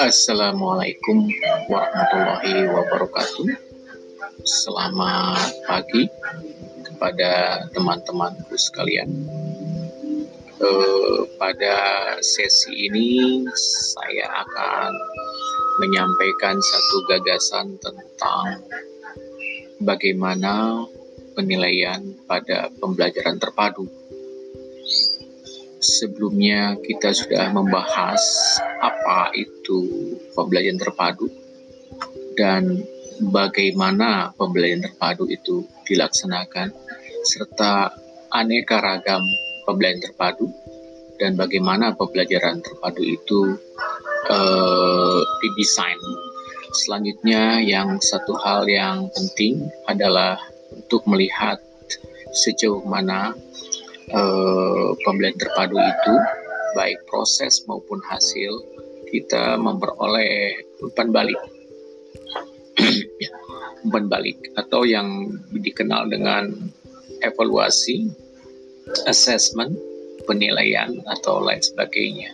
Assalamualaikum warahmatullahi wabarakatuh. Selamat pagi kepada teman-temanku sekalian. Eh, pada sesi ini saya akan menyampaikan satu gagasan tentang bagaimana penilaian pada pembelajaran terpadu sebelumnya kita sudah membahas apa itu pembelajaran terpadu dan bagaimana pembelajaran terpadu itu dilaksanakan serta aneka ragam pembelajaran terpadu dan bagaimana pembelajaran terpadu itu uh, didesain. Selanjutnya yang satu hal yang penting adalah untuk melihat sejauh mana uh, pembelajaran terpadu itu baik proses maupun hasil kita memperoleh umpan balik. Ya, umpan balik atau yang dikenal dengan evaluasi assessment penilaian atau lain sebagainya.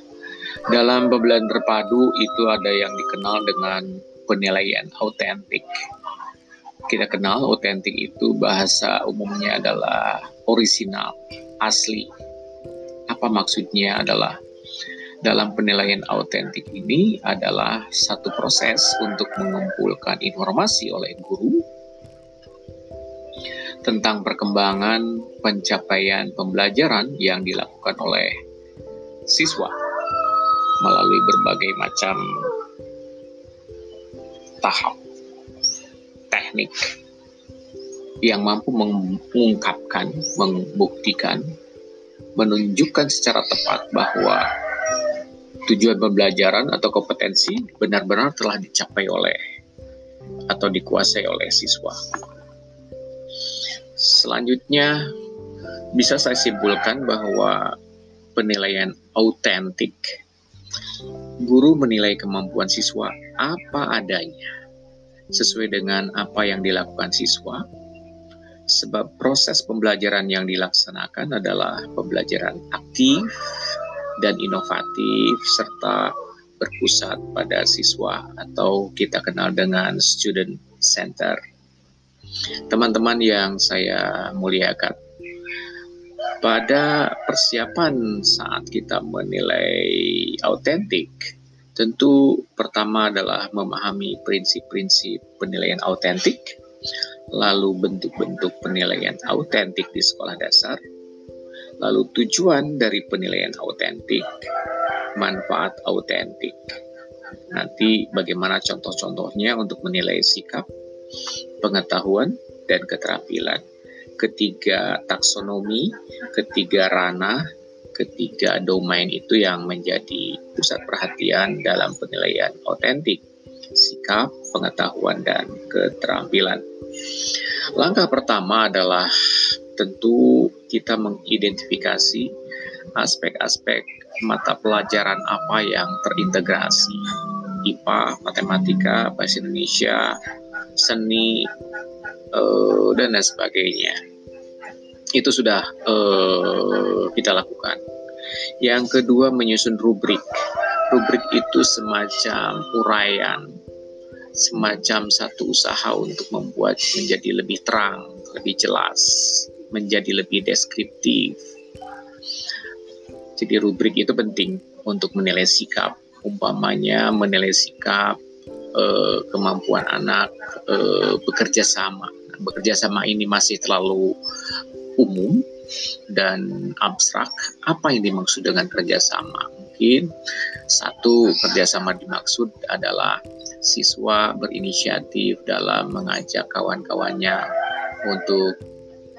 Dalam pembelajaran terpadu itu ada yang dikenal dengan penilaian autentik. Kita kenal autentik itu bahasa umumnya adalah original asli. Apa maksudnya adalah dalam penilaian autentik ini adalah satu proses untuk mengumpulkan informasi oleh guru tentang perkembangan pencapaian pembelajaran yang dilakukan oleh siswa melalui berbagai macam tahap teknik yang mampu mengungkapkan, membuktikan, menunjukkan secara tepat bahwa tujuan pembelajaran atau kompetensi benar-benar telah dicapai oleh atau dikuasai oleh siswa. Selanjutnya, bisa saya simpulkan bahwa penilaian autentik guru menilai kemampuan siswa apa adanya sesuai dengan apa yang dilakukan siswa sebab proses pembelajaran yang dilaksanakan adalah pembelajaran aktif dan inovatif serta berpusat pada siswa atau kita kenal dengan student center. Teman-teman yang saya muliakan, pada persiapan saat kita menilai autentik, tentu pertama adalah memahami prinsip-prinsip penilaian autentik lalu bentuk-bentuk penilaian autentik di sekolah dasar, lalu tujuan dari penilaian autentik, manfaat autentik. Nanti bagaimana contoh-contohnya untuk menilai sikap, pengetahuan, dan keterampilan. Ketiga taksonomi, ketiga ranah, ketiga domain itu yang menjadi pusat perhatian dalam penilaian autentik, sikap, pengetahuan, dan keterampilan. Langkah pertama adalah tentu kita mengidentifikasi aspek-aspek mata pelajaran apa yang terintegrasi. IPA, matematika, bahasa Indonesia, seni, uh, dan lain sebagainya. Itu sudah uh, kita lakukan. Yang kedua menyusun rubrik. Rubrik itu semacam uraian semacam satu usaha untuk membuat menjadi lebih terang, lebih jelas, menjadi lebih deskriptif. Jadi rubrik itu penting untuk menilai sikap, umpamanya menilai sikap eh, kemampuan anak eh, bekerja sama. Bekerja sama ini masih terlalu umum dan abstrak. Apa yang dimaksud dengan kerjasama? Mungkin satu kerjasama dimaksud adalah siswa berinisiatif dalam mengajak kawan-kawannya untuk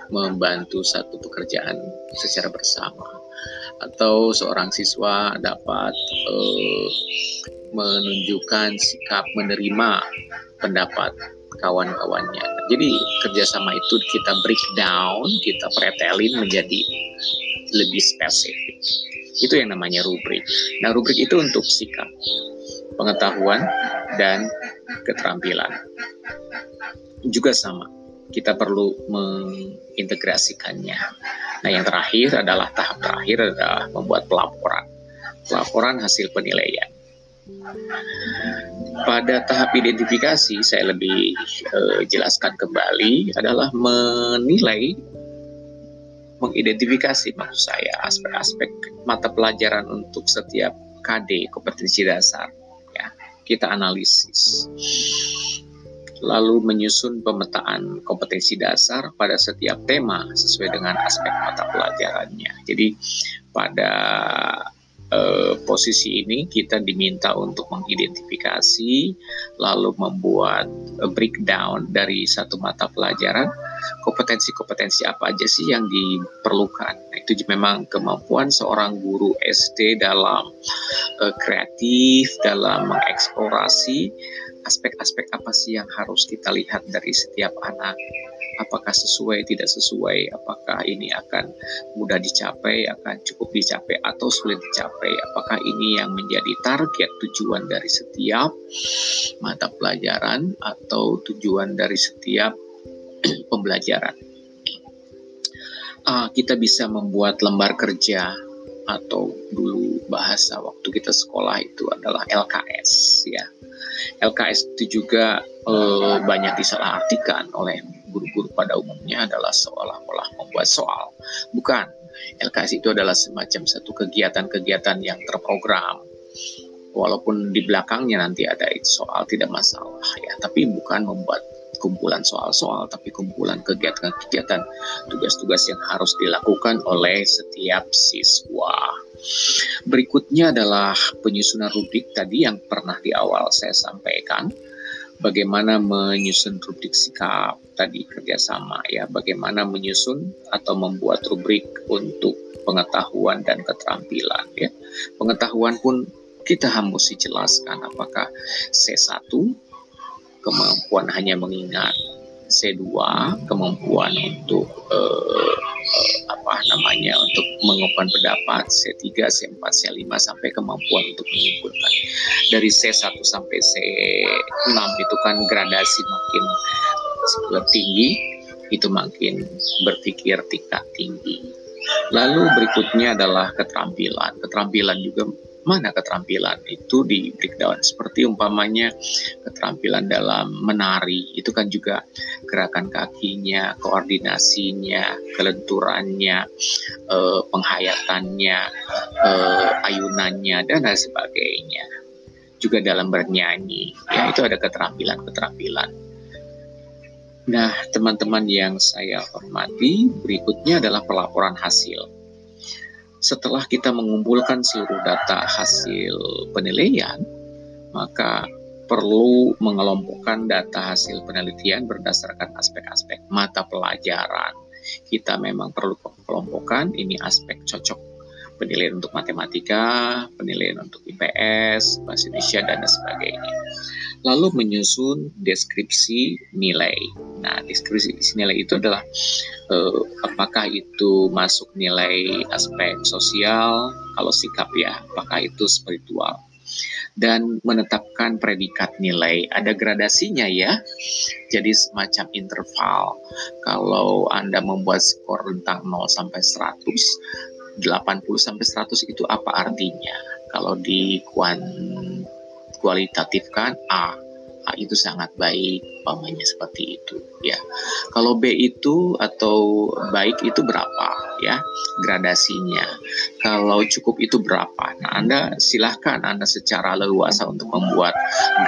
membantu satu pekerjaan secara bersama atau seorang siswa dapat uh, menunjukkan sikap menerima pendapat kawan-kawannya. Jadi kerjasama itu kita breakdown, kita pretelin menjadi lebih spesifik. Itu yang namanya rubrik. Nah rubrik itu untuk sikap pengetahuan, dan keterampilan. Juga sama, kita perlu mengintegrasikannya. Nah, yang terakhir adalah tahap terakhir adalah membuat pelaporan. Pelaporan hasil penilaian. Pada tahap identifikasi, saya lebih uh, jelaskan kembali adalah menilai, mengidentifikasi maksud saya aspek-aspek mata pelajaran untuk setiap KD kompetensi dasar. Kita analisis lalu menyusun pemetaan kompetensi dasar pada setiap tema sesuai dengan aspek mata pelajarannya. Jadi pada uh, posisi ini kita diminta untuk mengidentifikasi lalu membuat breakdown dari satu mata pelajaran kompetensi-kompetensi apa aja sih yang diperlukan. Nah, itu memang kemampuan seorang guru SD dalam uh, kreatif, dalam mengeksplorasi aspek-aspek apa sih yang harus kita lihat dari setiap anak? Apakah sesuai tidak sesuai? Apakah ini akan mudah dicapai akan cukup dicapai atau sulit dicapai? Apakah ini yang menjadi target tujuan dari setiap mata pelajaran atau tujuan dari setiap pembelajaran uh, kita bisa membuat lembar kerja atau dulu bahasa waktu kita sekolah itu adalah LKS ya LKS itu juga uh, banyak disalahartikan oleh guru-guru pada umumnya adalah seolah-olah membuat soal. Bukan, LKS itu adalah semacam satu kegiatan-kegiatan yang terprogram. Walaupun di belakangnya nanti ada soal tidak masalah ya, tapi bukan membuat kumpulan soal-soal, tapi kumpulan kegiatan-kegiatan tugas-tugas yang harus dilakukan oleh setiap siswa. Berikutnya adalah penyusunan rubrik tadi yang pernah di awal saya sampaikan. Bagaimana menyusun rubrik sikap tadi kerjasama ya. Bagaimana menyusun atau membuat rubrik untuk pengetahuan dan keterampilan ya. Pengetahuan pun kita harus jelaskan apakah C1 kemampuan hanya mengingat C2 kemampuan untuk uh, apa namanya untuk mengungkapkan pendapat C3, C4, C5 sampai kemampuan untuk menyimpulkan. Dari C1 sampai C6 itu kan gradasi makin tinggi, itu makin berpikir tingkat tinggi. Lalu berikutnya adalah keterampilan. Keterampilan juga mana keterampilan itu di breakdown seperti umpamanya keterampilan dalam menari itu kan juga gerakan kakinya, koordinasinya, kelenturannya, eh, penghayatannya, eh, ayunannya dan lain sebagainya. Juga dalam bernyanyi, ya itu ada keterampilan-keterampilan. Nah, teman-teman yang saya hormati, berikutnya adalah pelaporan hasil setelah kita mengumpulkan seluruh data hasil penilaian, maka perlu mengelompokkan data hasil penelitian berdasarkan aspek-aspek mata pelajaran. Kita memang perlu kelompokkan ini aspek cocok penilaian untuk matematika, penilaian untuk IPS, bahasa Indonesia, dan sebagainya lalu menyusun deskripsi nilai. Nah, deskripsi nilai itu adalah eh, apakah itu masuk nilai aspek sosial, kalau sikap ya, apakah itu spiritual. Dan menetapkan predikat nilai. Ada gradasinya ya. Jadi semacam interval. Kalau Anda membuat skor tentang 0 sampai 100, 80 sampai 100 itu apa artinya? Kalau di kuan kualitatifkan A. A itu sangat baik umpamanya seperti itu ya. Kalau B itu atau baik itu berapa ya gradasinya? Kalau cukup itu berapa? Nah Anda silahkan Anda secara leluasa untuk membuat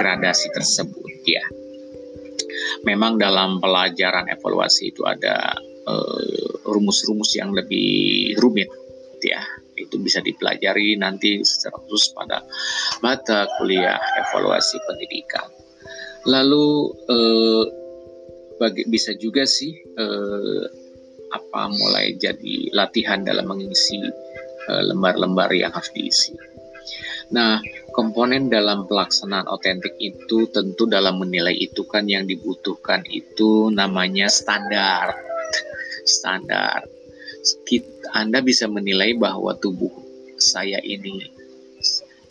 gradasi tersebut ya. Memang dalam pelajaran evaluasi itu ada eh, rumus-rumus yang lebih rumit ya itu bisa dipelajari nanti secara khusus pada mata kuliah evaluasi pendidikan. Lalu eh, bagi, bisa juga sih eh, apa mulai jadi latihan dalam mengisi eh, lembar-lembar eh, yang harus diisi. Nah, komponen dalam pelaksanaan otentik itu tentu dalam menilai itu kan yang dibutuhkan itu namanya standar. Standar anda bisa menilai bahwa tubuh saya ini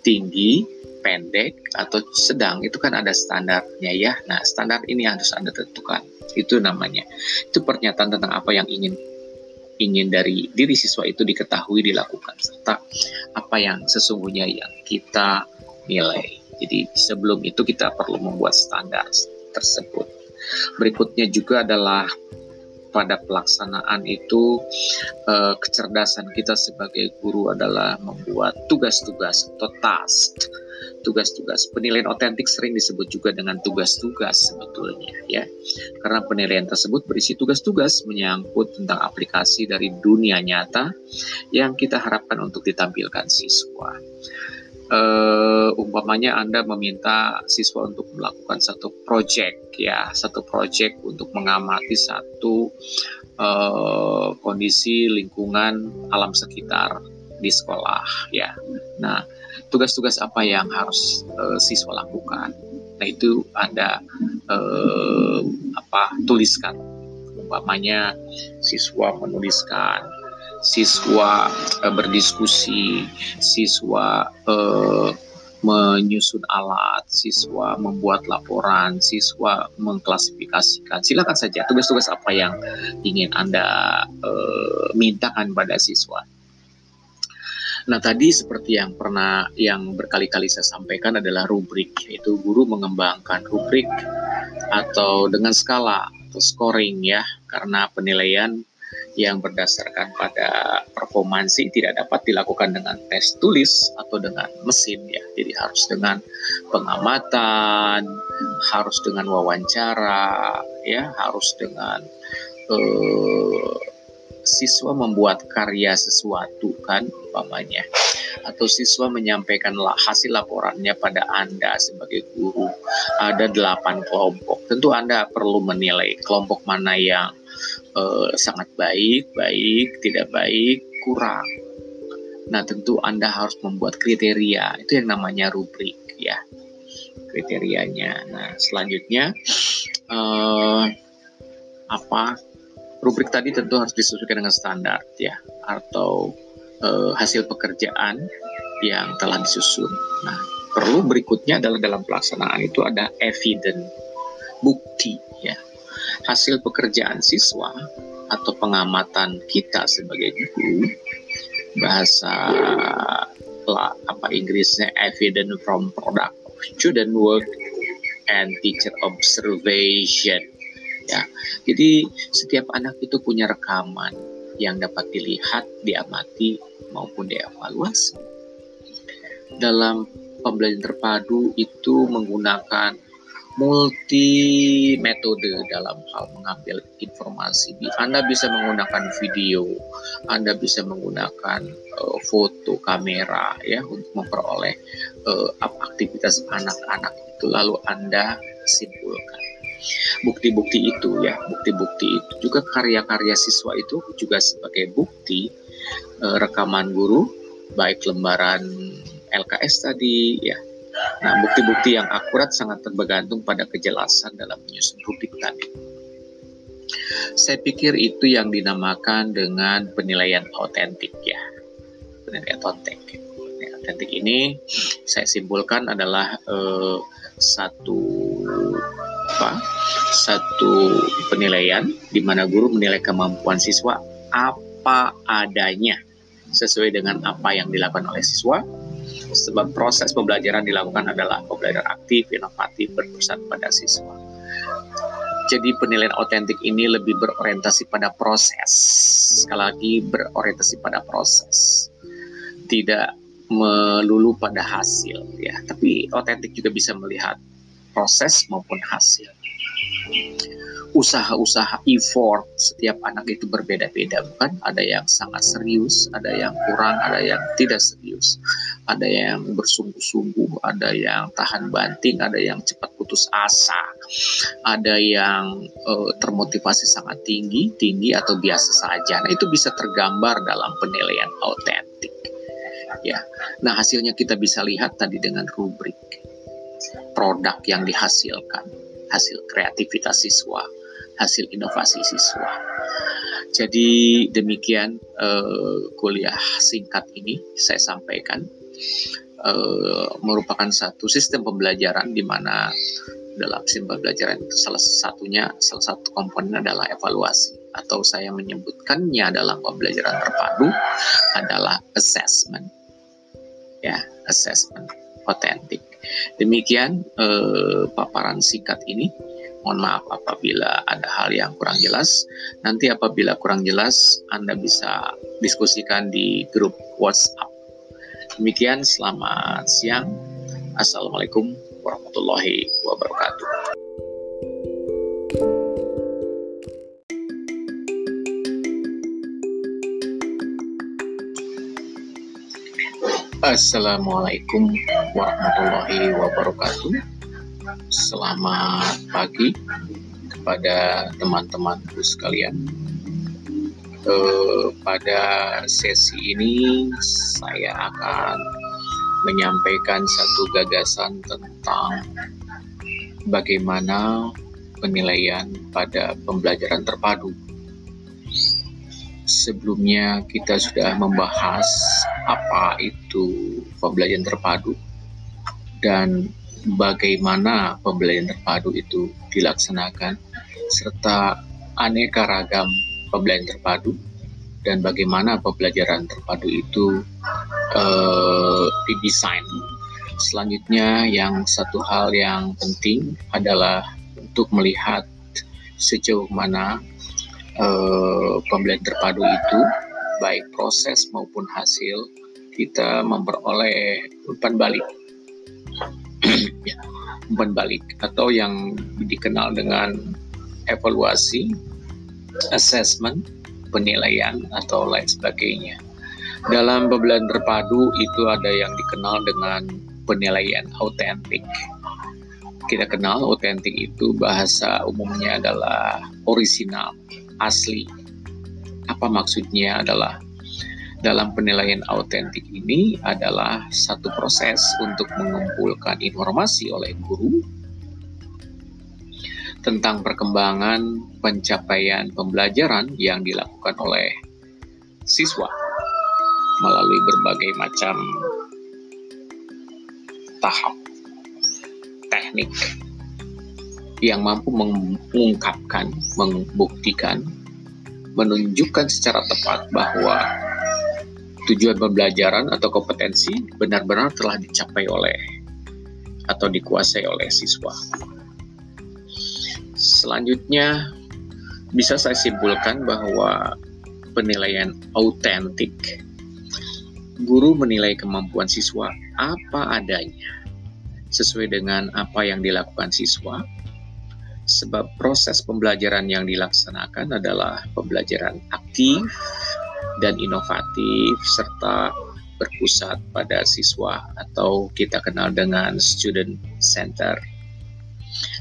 tinggi, pendek, atau sedang. Itu kan ada standarnya ya. Nah, standar ini harus Anda tentukan. Itu namanya. Itu pernyataan tentang apa yang ingin ingin dari diri siswa itu diketahui dilakukan serta apa yang sesungguhnya yang kita nilai. Jadi sebelum itu kita perlu membuat standar tersebut. Berikutnya juga adalah pada pelaksanaan itu eh, kecerdasan kita sebagai guru adalah membuat tugas-tugas atau task. Tugas-tugas penilaian otentik sering disebut juga dengan tugas-tugas sebetulnya ya. Karena penilaian tersebut berisi tugas-tugas menyangkut tentang aplikasi dari dunia nyata yang kita harapkan untuk ditampilkan siswa uh, umpamanya Anda meminta siswa untuk melakukan satu project ya, satu project untuk mengamati satu uh, kondisi lingkungan alam sekitar di sekolah ya. Nah, tugas-tugas apa yang harus uh, siswa lakukan? Nah, itu Anda uh, apa tuliskan. Umpamanya siswa menuliskan siswa uh, berdiskusi, siswa uh, menyusun alat, siswa membuat laporan, siswa mengklasifikasikan. Silakan saja tugas-tugas apa yang ingin Anda uh, mintakan pada siswa. Nah tadi seperti yang pernah yang berkali-kali saya sampaikan adalah rubrik, yaitu guru mengembangkan rubrik atau dengan skala atau scoring ya, karena penilaian yang berdasarkan pada performansi tidak dapat dilakukan dengan tes tulis atau dengan mesin ya. Jadi harus dengan pengamatan, harus dengan wawancara, ya, harus dengan uh, siswa membuat karya sesuatu kan umpamanya. Atau siswa menyampaikan hasil laporannya pada Anda sebagai guru. Ada delapan kelompok. Tentu Anda perlu menilai kelompok mana yang uh, sangat baik, baik, tidak baik, kurang. Nah, tentu Anda harus membuat kriteria. Itu yang namanya rubrik ya. Kriterianya. Nah, selanjutnya uh, apa? Rubrik tadi tentu harus disesuaikan dengan standar ya atau uh, hasil pekerjaan yang telah disusun. Nah, perlu berikutnya adalah dalam pelaksanaan itu ada evidence, bukti hasil pekerjaan siswa atau pengamatan kita sebagai guru bahasa apa Inggrisnya evidence from product student work and teacher observation ya. Jadi setiap anak itu punya rekaman yang dapat dilihat diamati maupun dievaluasi. Dalam pembelajaran terpadu itu menggunakan multi metode dalam hal mengambil informasi. Anda bisa menggunakan video, Anda bisa menggunakan uh, foto kamera ya untuk memperoleh uh, aktivitas anak-anak itu lalu Anda simpulkan. Bukti-bukti itu ya, bukti-bukti itu juga karya-karya siswa itu juga sebagai bukti uh, rekaman guru baik lembaran LKS tadi ya Nah, bukti-bukti yang akurat sangat tergantung pada kejelasan dalam menyusun rubrik tadi. Saya pikir itu yang dinamakan dengan penilaian otentik ya. Penilaian otentik. Otentik ini saya simpulkan adalah eh, satu apa? Satu penilaian di mana guru menilai kemampuan siswa apa adanya sesuai dengan apa yang dilakukan oleh siswa sebab proses pembelajaran dilakukan adalah pembelajaran aktif, inovatif, berpusat pada siswa. Jadi penilaian otentik ini lebih berorientasi pada proses, sekali lagi berorientasi pada proses, tidak melulu pada hasil ya. Tapi otentik juga bisa melihat proses maupun hasil usaha-usaha effort setiap anak itu berbeda-beda bukan? Ada yang sangat serius ada yang kurang ada yang tidak serius. Ada yang bersungguh-sungguh ada yang tahan banting ada yang cepat putus asa. Ada yang uh, termotivasi sangat tinggi tinggi atau biasa saja. Nah itu bisa tergambar dalam penilaian autentik. Ya. Nah hasilnya kita bisa lihat tadi dengan rubrik produk yang dihasilkan hasil kreativitas siswa hasil inovasi siswa. Jadi demikian uh, kuliah singkat ini saya sampaikan uh, merupakan satu sistem pembelajaran di mana dalam sistem pembelajaran itu salah satunya salah satu komponen adalah evaluasi atau saya menyebutkannya dalam pembelajaran terpadu adalah assessment ya assessment otentik. Demikian eh, paparan singkat ini. Mohon maaf apabila ada hal yang kurang jelas. Nanti apabila kurang jelas, Anda bisa diskusikan di grup WhatsApp. Demikian, selamat siang. Assalamualaikum warahmatullahi wabarakatuh. Assalamualaikum warahmatullahi wabarakatuh. Selamat pagi kepada teman-temanku sekalian. Eh, pada sesi ini saya akan menyampaikan satu gagasan tentang bagaimana penilaian pada pembelajaran terpadu sebelumnya kita sudah membahas apa itu pembelajaran terpadu dan bagaimana pembelajaran terpadu itu dilaksanakan serta aneka ragam pembelajaran terpadu dan bagaimana pembelajaran terpadu itu uh, didesain. Selanjutnya yang satu hal yang penting adalah untuk melihat sejauh mana eh, pembelajaran terpadu itu baik proses maupun hasil kita memperoleh umpan balik ya, umpan balik atau yang dikenal dengan evaluasi assessment penilaian atau lain sebagainya dalam pembelajaran terpadu itu ada yang dikenal dengan penilaian autentik kita kenal autentik itu bahasa umumnya adalah original asli. Apa maksudnya adalah dalam penilaian autentik ini adalah satu proses untuk mengumpulkan informasi oleh guru tentang perkembangan pencapaian pembelajaran yang dilakukan oleh siswa melalui berbagai macam tahap teknik yang mampu mengungkapkan, membuktikan, menunjukkan secara tepat bahwa tujuan pembelajaran atau kompetensi benar-benar telah dicapai oleh atau dikuasai oleh siswa. Selanjutnya, bisa saya simpulkan bahwa penilaian autentik guru menilai kemampuan siswa apa adanya sesuai dengan apa yang dilakukan siswa sebab proses pembelajaran yang dilaksanakan adalah pembelajaran aktif dan inovatif serta berpusat pada siswa atau kita kenal dengan student center.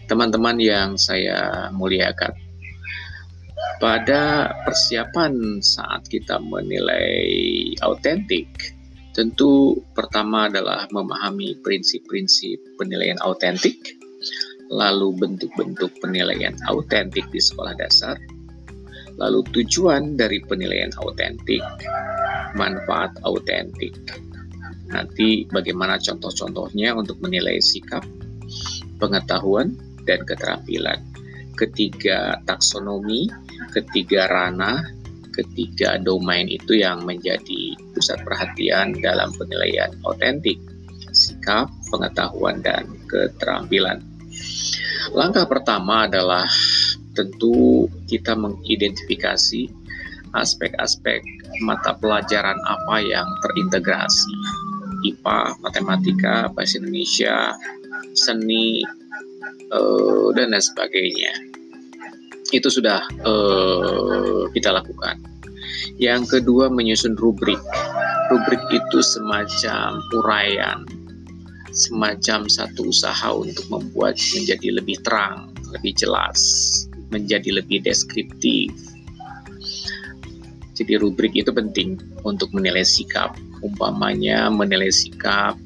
Teman-teman yang saya muliakan, pada persiapan saat kita menilai autentik, tentu pertama adalah memahami prinsip-prinsip penilaian autentik lalu bentuk-bentuk penilaian autentik di sekolah dasar, lalu tujuan dari penilaian autentik, manfaat autentik. Nanti bagaimana contoh-contohnya untuk menilai sikap, pengetahuan, dan keterampilan. Ketiga taksonomi, ketiga ranah, ketiga domain itu yang menjadi pusat perhatian dalam penilaian autentik, sikap, pengetahuan, dan keterampilan. Langkah pertama adalah tentu kita mengidentifikasi aspek-aspek mata pelajaran apa yang terintegrasi. IPA, matematika, bahasa Indonesia, seni, uh, dan lain sebagainya. Itu sudah uh, kita lakukan. Yang kedua menyusun rubrik. Rubrik itu semacam uraian semacam satu usaha untuk membuat menjadi lebih terang, lebih jelas, menjadi lebih deskriptif. Jadi rubrik itu penting untuk menilai sikap, umpamanya menilai sikap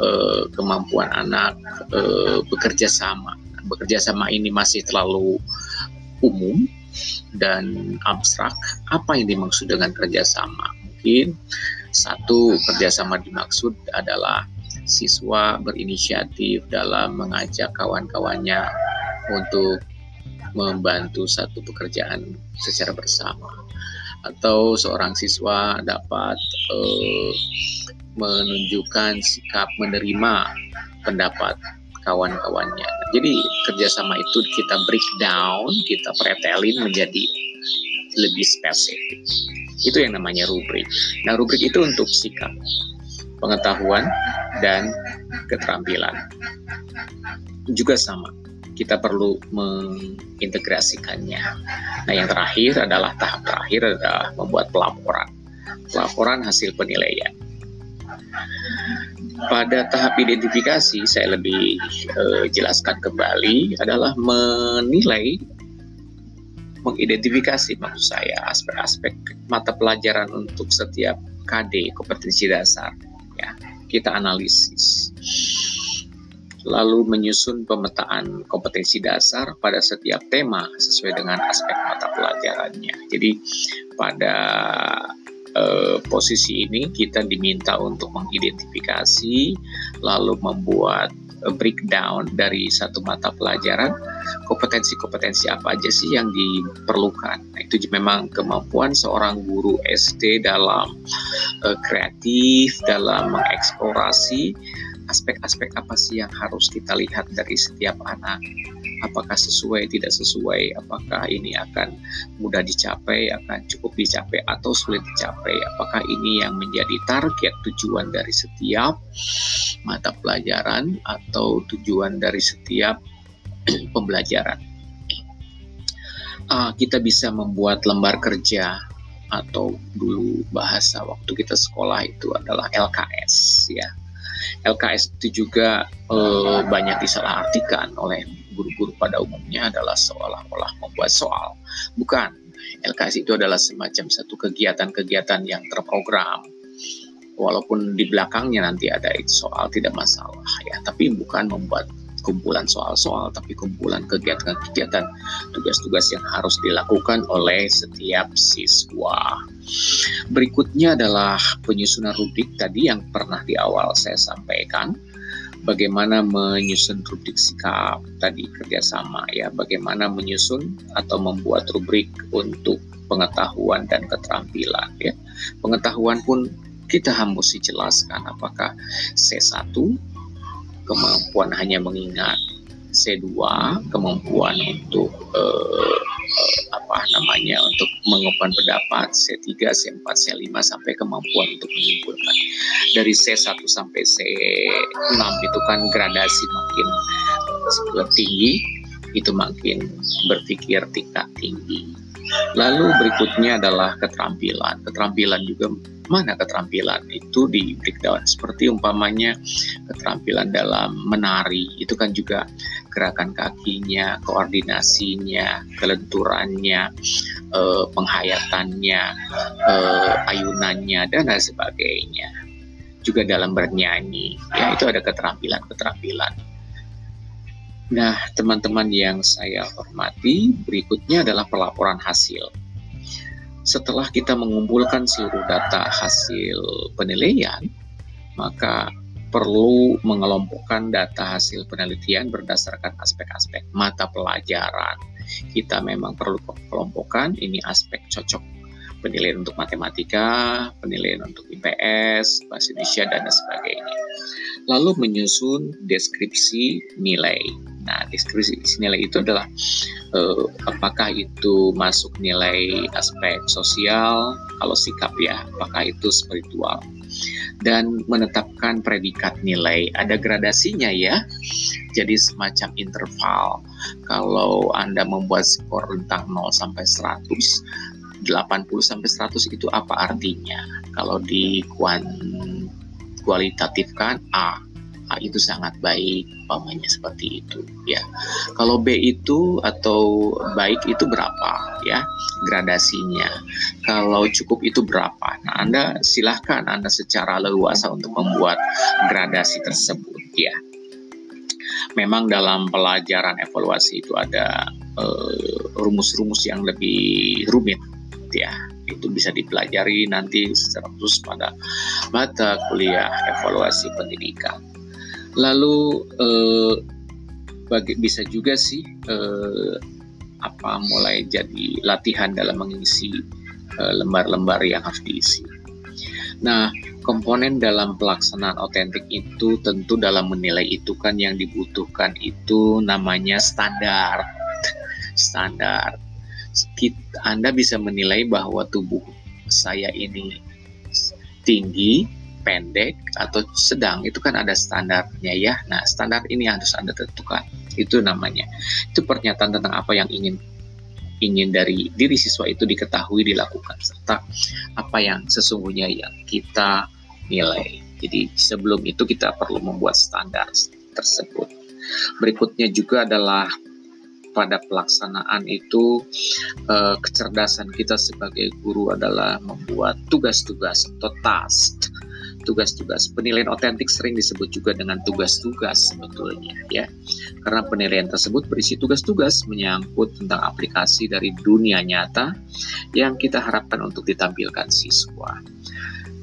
eh, kemampuan anak eh, bekerja sama. Bekerja sama ini masih terlalu umum dan abstrak. Apa yang dimaksud dengan kerjasama? Mungkin satu kerjasama dimaksud adalah siswa berinisiatif dalam mengajak kawan-kawannya untuk membantu satu pekerjaan secara bersama atau seorang siswa dapat uh, menunjukkan sikap menerima pendapat kawan-kawannya. Jadi kerjasama itu kita breakdown, kita pretelin menjadi lebih spesifik. Itu yang namanya rubrik. Nah, rubrik itu untuk sikap, pengetahuan, dan keterampilan. Juga sama, kita perlu mengintegrasikannya. Nah, yang terakhir adalah tahap terakhir adalah membuat pelaporan. Pelaporan hasil penilaian. Pada tahap identifikasi, saya lebih uh, jelaskan kembali adalah menilai mengidentifikasi maksud saya aspek-aspek mata pelajaran untuk setiap KD kompetensi dasar ya kita analisis lalu menyusun pemetaan kompetensi dasar pada setiap tema sesuai dengan aspek mata pelajarannya jadi pada eh, posisi ini kita diminta untuk mengidentifikasi lalu membuat breakdown dari satu mata pelajaran kompetensi-kompetensi apa aja sih yang diperlukan. Nah, itu memang kemampuan seorang guru SD dalam uh, kreatif, dalam mengeksplorasi aspek-aspek apa sih yang harus kita lihat dari setiap anak? Apakah sesuai tidak sesuai? Apakah ini akan mudah dicapai akan cukup dicapai atau sulit dicapai? Apakah ini yang menjadi target tujuan dari setiap mata pelajaran atau tujuan dari setiap pembelajaran? Uh, kita bisa membuat lembar kerja atau dulu bahasa waktu kita sekolah itu adalah LKS ya LKS itu juga uh, banyak disalahartikan oleh guru-guru pada umumnya adalah seolah-olah membuat soal. Bukan, LKS itu adalah semacam satu kegiatan-kegiatan yang terprogram. Walaupun di belakangnya nanti ada soal tidak masalah ya, tapi bukan membuat kumpulan soal-soal, tapi kumpulan kegiatan-kegiatan tugas-tugas yang harus dilakukan oleh setiap siswa. Berikutnya adalah penyusunan rubrik tadi yang pernah di awal saya sampaikan. Bagaimana menyusun rubrik sikap tadi kerjasama ya. Bagaimana menyusun atau membuat rubrik untuk pengetahuan dan keterampilan ya. Pengetahuan pun kita harus jelaskan apakah C1 kemampuan hanya mengingat C2 kemampuan untuk uh, uh, apa namanya untuk mengungkapkan pendapat C3, C4, C5 sampai kemampuan untuk menyimpulkan. Dari C1 sampai C6 itu kan gradasi makin tinggi, itu makin berpikir tingkat tinggi. Lalu berikutnya adalah keterampilan. Keterampilan juga mana keterampilan itu di breakdown seperti umpamanya keterampilan dalam menari itu kan juga gerakan kakinya, koordinasinya, kelenturannya, eh, penghayatannya, eh, ayunannya dan lain sebagainya. Juga dalam bernyanyi, ya itu ada keterampilan-keterampilan. Nah, teman-teman yang saya hormati, berikutnya adalah pelaporan hasil setelah kita mengumpulkan seluruh data hasil penilaian, maka perlu mengelompokkan data hasil penelitian berdasarkan aspek-aspek mata pelajaran. Kita memang perlu kelompokkan ini aspek cocok penilaian untuk matematika, penilaian untuk IPS, bahasa Indonesia, dan sebagainya. Lalu menyusun deskripsi nilai Nah, deskripsi nilai itu adalah uh, apakah itu masuk nilai aspek sosial, kalau sikap ya, apakah itu spiritual. Dan menetapkan predikat nilai, ada gradasinya ya. Jadi semacam interval. Kalau Anda membuat skor rentang 0 sampai 100, 80 sampai 100 itu apa artinya? Kalau di kualitatifkan A, A itu sangat baik, umpamanya seperti itu ya. Kalau B itu atau baik itu berapa ya gradasinya. Kalau cukup itu berapa. Nah, Anda silahkan Anda secara leluasa untuk membuat gradasi tersebut ya. Memang dalam pelajaran evaluasi itu ada eh, rumus-rumus uh, yang lebih rumit ya itu bisa dipelajari nanti secara khusus pada mata kuliah evaluasi pendidikan. Lalu eh, bagi, bisa juga sih eh, apa mulai jadi latihan dalam mengisi eh, lembar-lembar yang harus diisi. Nah, komponen dalam pelaksanaan otentik itu tentu dalam menilai itu kan yang dibutuhkan itu namanya standar. Standar. Anda bisa menilai bahwa tubuh saya ini tinggi, pendek, atau sedang. Itu kan ada standarnya ya. Nah, standar ini harus Anda tentukan. Itu namanya. Itu pernyataan tentang apa yang ingin ingin dari diri siswa itu diketahui dilakukan serta apa yang sesungguhnya yang kita nilai. Jadi sebelum itu kita perlu membuat standar tersebut. Berikutnya juga adalah pada pelaksanaan itu eh, kecerdasan kita sebagai guru adalah membuat tugas-tugas atau task. Tugas-tugas penilaian otentik sering disebut juga dengan tugas-tugas sebetulnya ya. Karena penilaian tersebut berisi tugas-tugas menyangkut tentang aplikasi dari dunia nyata yang kita harapkan untuk ditampilkan siswa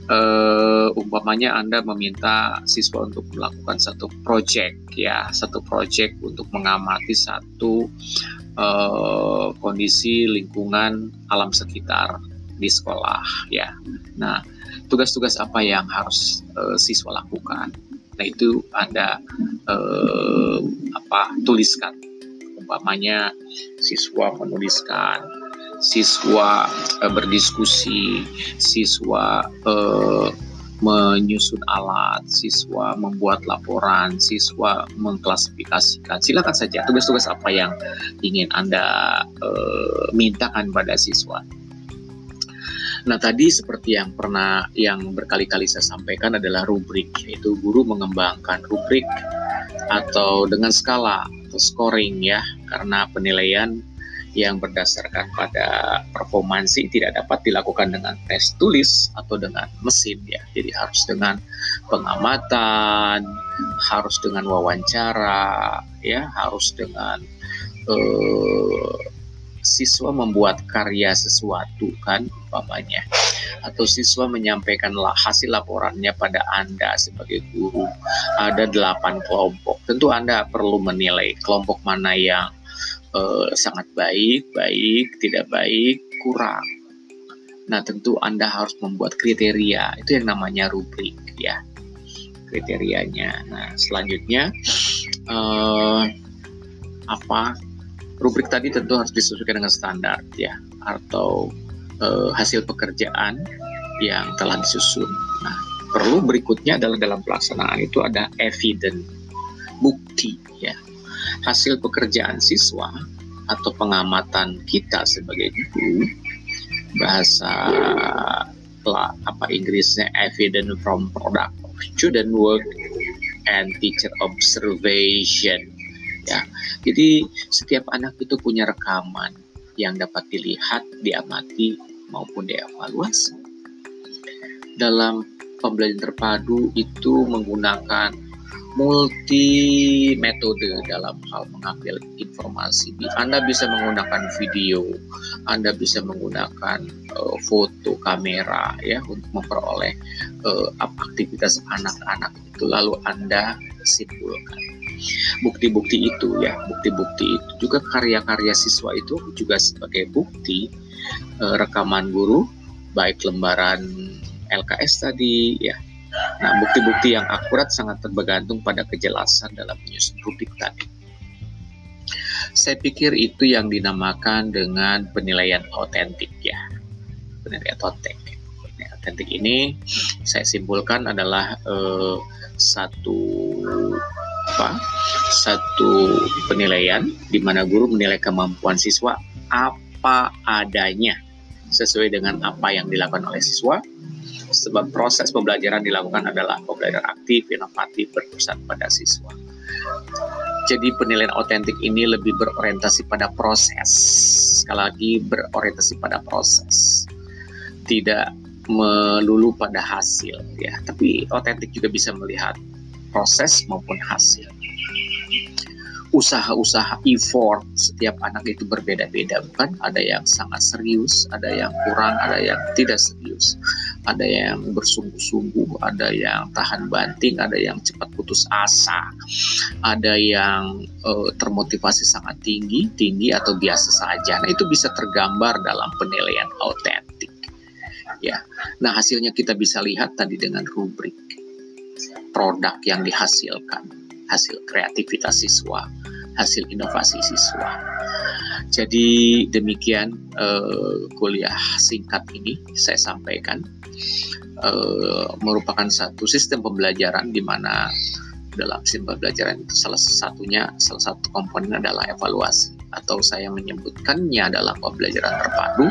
uh, umpamanya Anda meminta siswa untuk melakukan satu project ya, satu project untuk mengamati satu uh, kondisi lingkungan alam sekitar di sekolah ya. Nah, tugas-tugas apa yang harus uh, siswa lakukan? Nah, itu Anda uh, apa tuliskan. Umpamanya siswa menuliskan siswa uh, berdiskusi, siswa uh, menyusun alat, siswa membuat laporan, siswa mengklasifikasikan. Silakan saja tugas-tugas apa yang ingin Anda uh, mintakan pada siswa. Nah tadi seperti yang pernah yang berkali-kali saya sampaikan adalah rubrik, yaitu guru mengembangkan rubrik atau dengan skala atau scoring ya, karena penilaian yang berdasarkan pada performansi tidak dapat dilakukan dengan tes tulis atau dengan mesin ya. Jadi harus dengan pengamatan, harus dengan wawancara, ya, harus dengan uh, siswa membuat karya sesuatu kan umpamanya. Atau siswa menyampaikan hasil laporannya pada Anda sebagai guru. Ada delapan kelompok. Tentu Anda perlu menilai kelompok mana yang uh, sangat baik, baik, tidak baik, kurang. Nah, tentu Anda harus membuat kriteria. Itu yang namanya rubrik ya. Kriterianya. Nah, selanjutnya uh, apa? Rubrik tadi tentu harus disesuaikan dengan standar ya atau uh, hasil pekerjaan yang telah disusun. Nah, perlu berikutnya adalah dalam pelaksanaan itu ada evidence, bukti ya hasil pekerjaan siswa atau pengamatan kita sebagai guru bahasa apa Inggrisnya evidence from product student work and teacher observation ya. Jadi setiap anak itu punya rekaman yang dapat dilihat diamati maupun dievaluasi. Dalam pembelajaran terpadu itu menggunakan multi metode dalam hal mengambil informasi. Anda bisa menggunakan video, Anda bisa menggunakan uh, foto kamera ya untuk memperoleh uh, aktivitas anak-anak itu lalu Anda simpulkan. Bukti-bukti itu ya, bukti-bukti itu juga karya-karya siswa itu juga sebagai bukti uh, rekaman guru baik lembaran LKS tadi ya Nah, bukti-bukti yang akurat sangat tergantung pada kejelasan dalam menyusun rubrik tadi. Saya pikir itu yang dinamakan dengan penilaian otentik ya. Penilaian otentik. Penilaian otentik ini saya simpulkan adalah eh, satu apa? Satu penilaian di mana guru menilai kemampuan siswa apa adanya sesuai dengan apa yang dilakukan oleh siswa sebab proses pembelajaran dilakukan adalah pembelajaran aktif, inovatif, berpusat pada siswa. Jadi penilaian otentik ini lebih berorientasi pada proses, sekali lagi berorientasi pada proses, tidak melulu pada hasil ya. Tapi otentik juga bisa melihat proses maupun hasil usaha-usaha effort setiap anak itu berbeda-beda bukan? Ada yang sangat serius ada yang kurang ada yang tidak serius. Ada yang bersungguh-sungguh ada yang tahan banting ada yang cepat putus asa ada yang uh, termotivasi sangat tinggi tinggi atau biasa saja. Nah itu bisa tergambar dalam penilaian autentik. Ya. Nah, hasilnya kita bisa lihat tadi dengan rubrik produk yang dihasilkan, hasil kreativitas siswa, hasil inovasi siswa. Jadi demikian uh, kuliah singkat ini saya sampaikan. Uh, merupakan satu sistem pembelajaran di mana dalam sistem pembelajaran itu salah satunya salah satu komponen adalah evaluasi. Atau saya menyebutkannya dalam pembelajaran terpadu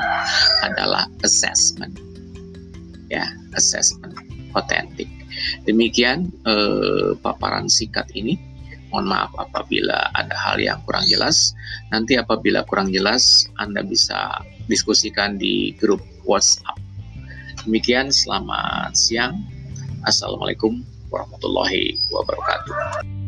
adalah assessment. Ya assessment. Otentik demikian eh, paparan singkat ini. Mohon maaf apabila ada hal yang kurang jelas. Nanti apabila kurang jelas Anda bisa diskusikan di grup WhatsApp. Demikian selamat siang. Assalamualaikum warahmatullahi wabarakatuh.